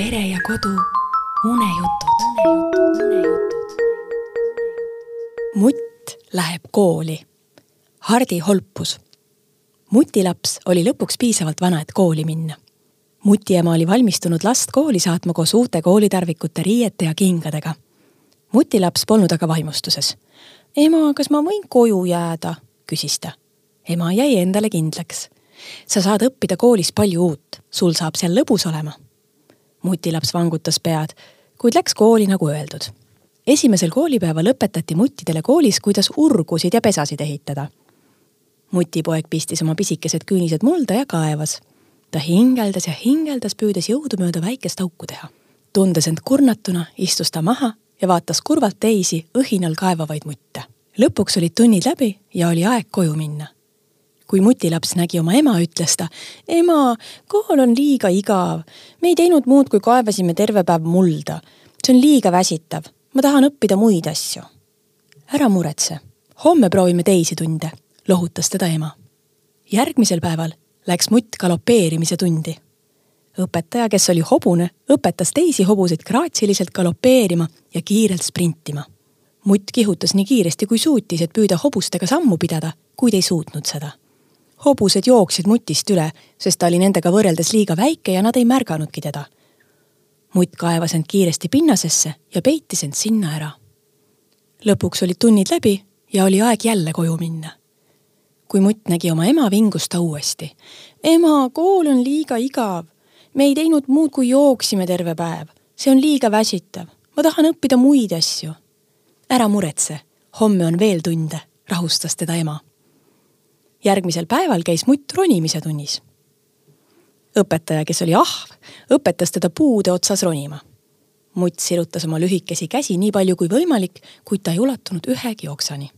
pere ja kodu unejutud. mutt läheb kooli. Hardi holpus. mutilaps oli lõpuks piisavalt vana, et kooli minna. mutiema oli valmistunud last kooli saatma koos uute koolitarvikute, riiete ja kingadega. mutilaps polnud aga vaimustuses. ema, kas ma võin koju jääda? küsis ta ema jäi endale kindlaks. sa saad õppida koolis palju uut, sul saab seal lõbus olema. Mutilaps vangutas pead, kuid läks kooli nagu öeldud. esimesel koolipäeval õpetati muttidele koolis, kuidas urgusid ja pesasid ehitada. mutipoeg pistis oma pisikesed küünised mulda ja kaevas. ta hingeldas ja hingeldas, püüdes jõudumööda väikest auku teha. tundes end kurnatuna, istus ta maha ja vaatas kurvalt teisi õhinal kaevavaid mutte. lõpuks olid tunnid läbi ja oli aeg koju minna kui mutilaps nägi oma ema, ütles ta. ema, kool on liiga igav. me ei teinud muud, kui kaevasime terve päev mulda. see on liiga väsitav. ma tahan õppida muid asju. ära muretse, homme proovime teisi tunde, lohutas teda ema. järgmisel päeval läks mutt galopeerimise tundi. õpetaja, kes oli hobune, õpetas teisi hobuseid graatsiliselt galopeerima ja kiirelt sprintima. mutt kihutas nii kiiresti, kui suutis, et püüda hobustega sammu pidada, kuid ei suutnud seda hobused jooksid mutist üle, sest ta oli nendega võrreldes liiga väike ja nad ei märganudki teda. mutt kaevas end kiiresti pinnasesse ja peitis end sinna ära. lõpuks olid tunnid läbi ja oli aeg jälle koju minna. kui mutt nägi oma ema, vingus ta uuesti. ema, kool on liiga igav. me ei teinud muud, kui jooksime terve päev. see on liiga väsitav. ma tahan õppida muid asju. ära muretse, homme on veel tunde, rahustas teda ema järgmisel päeval käis mutt ronimise tunnis. õpetaja, kes oli ahv, õpetas teda puude otsas ronima. mutt sirutas oma lühikesi käsi nii palju kui võimalik, kuid ta ei ulatunud ühegi oksani.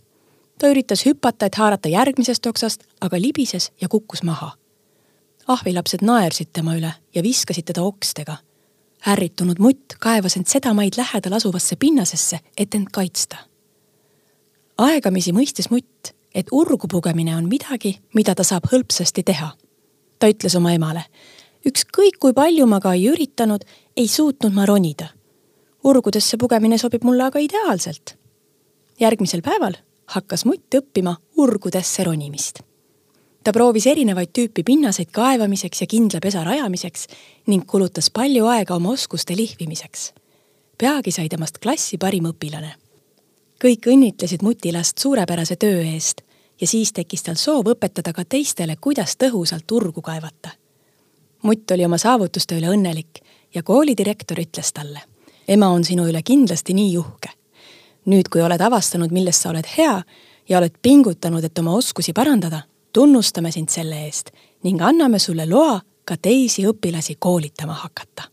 ta üritas hüpata, et haarata järgmisest oksast, aga libises ja kukkus maha. ahvilapsed naersid tema üle ja viskasid teda okstega. ärritunud mutt kaevas end sedamaid lähedal asuvasse pinnasesse, et end kaitsta. aegamisi mõistis mutt et urgu pugemine on midagi, mida ta saab hõlpsasti teha. ta ütles oma emale, ükskõik kui palju ma ka ei üritanud, ei suutnud ma ronida. urgudesse pugemine sobib mulle aga ideaalselt. järgmisel päeval hakkas mutt õppima urgudesse ronimist. ta proovis erinevaid tüüpi pinnaseid kaevamiseks ja kindla pesa rajamiseks ning kulutas palju aega oma oskuste lihvimiseks. peagi sai temast klassi parim õpilane kõik õnnitlesid mutilast suurepärase töö eest ja siis tekkis tal soov õpetada ka teistele, kuidas tõhusalt urgu kaevata. mutt oli oma saavutuste üle õnnelik ja koolidirektor ütles talle. ema on sinu üle kindlasti nii uhke. nüüd, kui oled avastanud, milles sa oled hea ja oled pingutanud, et oma oskusi parandada, tunnustame sind selle eest ning anname sulle loa ka teisi õpilasi koolitama hakata